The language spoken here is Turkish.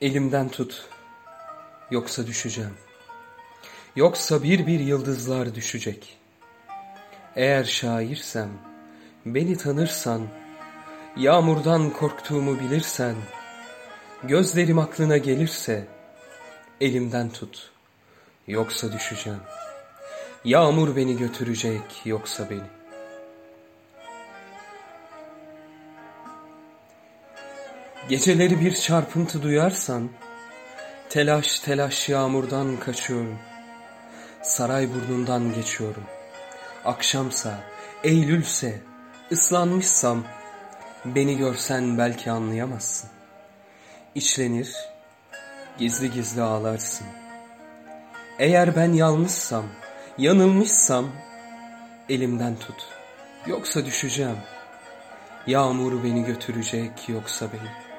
Elimden tut, yoksa düşeceğim. Yoksa bir bir yıldızlar düşecek. Eğer şairsem, beni tanırsan, yağmurdan korktuğumu bilirsen, gözlerim aklına gelirse, elimden tut, yoksa düşeceğim. Yağmur beni götürecek, yoksa beni. Geceleri bir çarpıntı duyarsan, telaş telaş yağmurdan kaçıyorum. Saray burnundan geçiyorum. Akşamsa, Eylülse, ıslanmışsam, beni görsen belki anlayamazsın. İçlenir, gizli gizli ağlarsın. Eğer ben yalnızsam, yanılmışsam, elimden tut, yoksa düşeceğim. Yağmur beni götürecek, yoksa beni.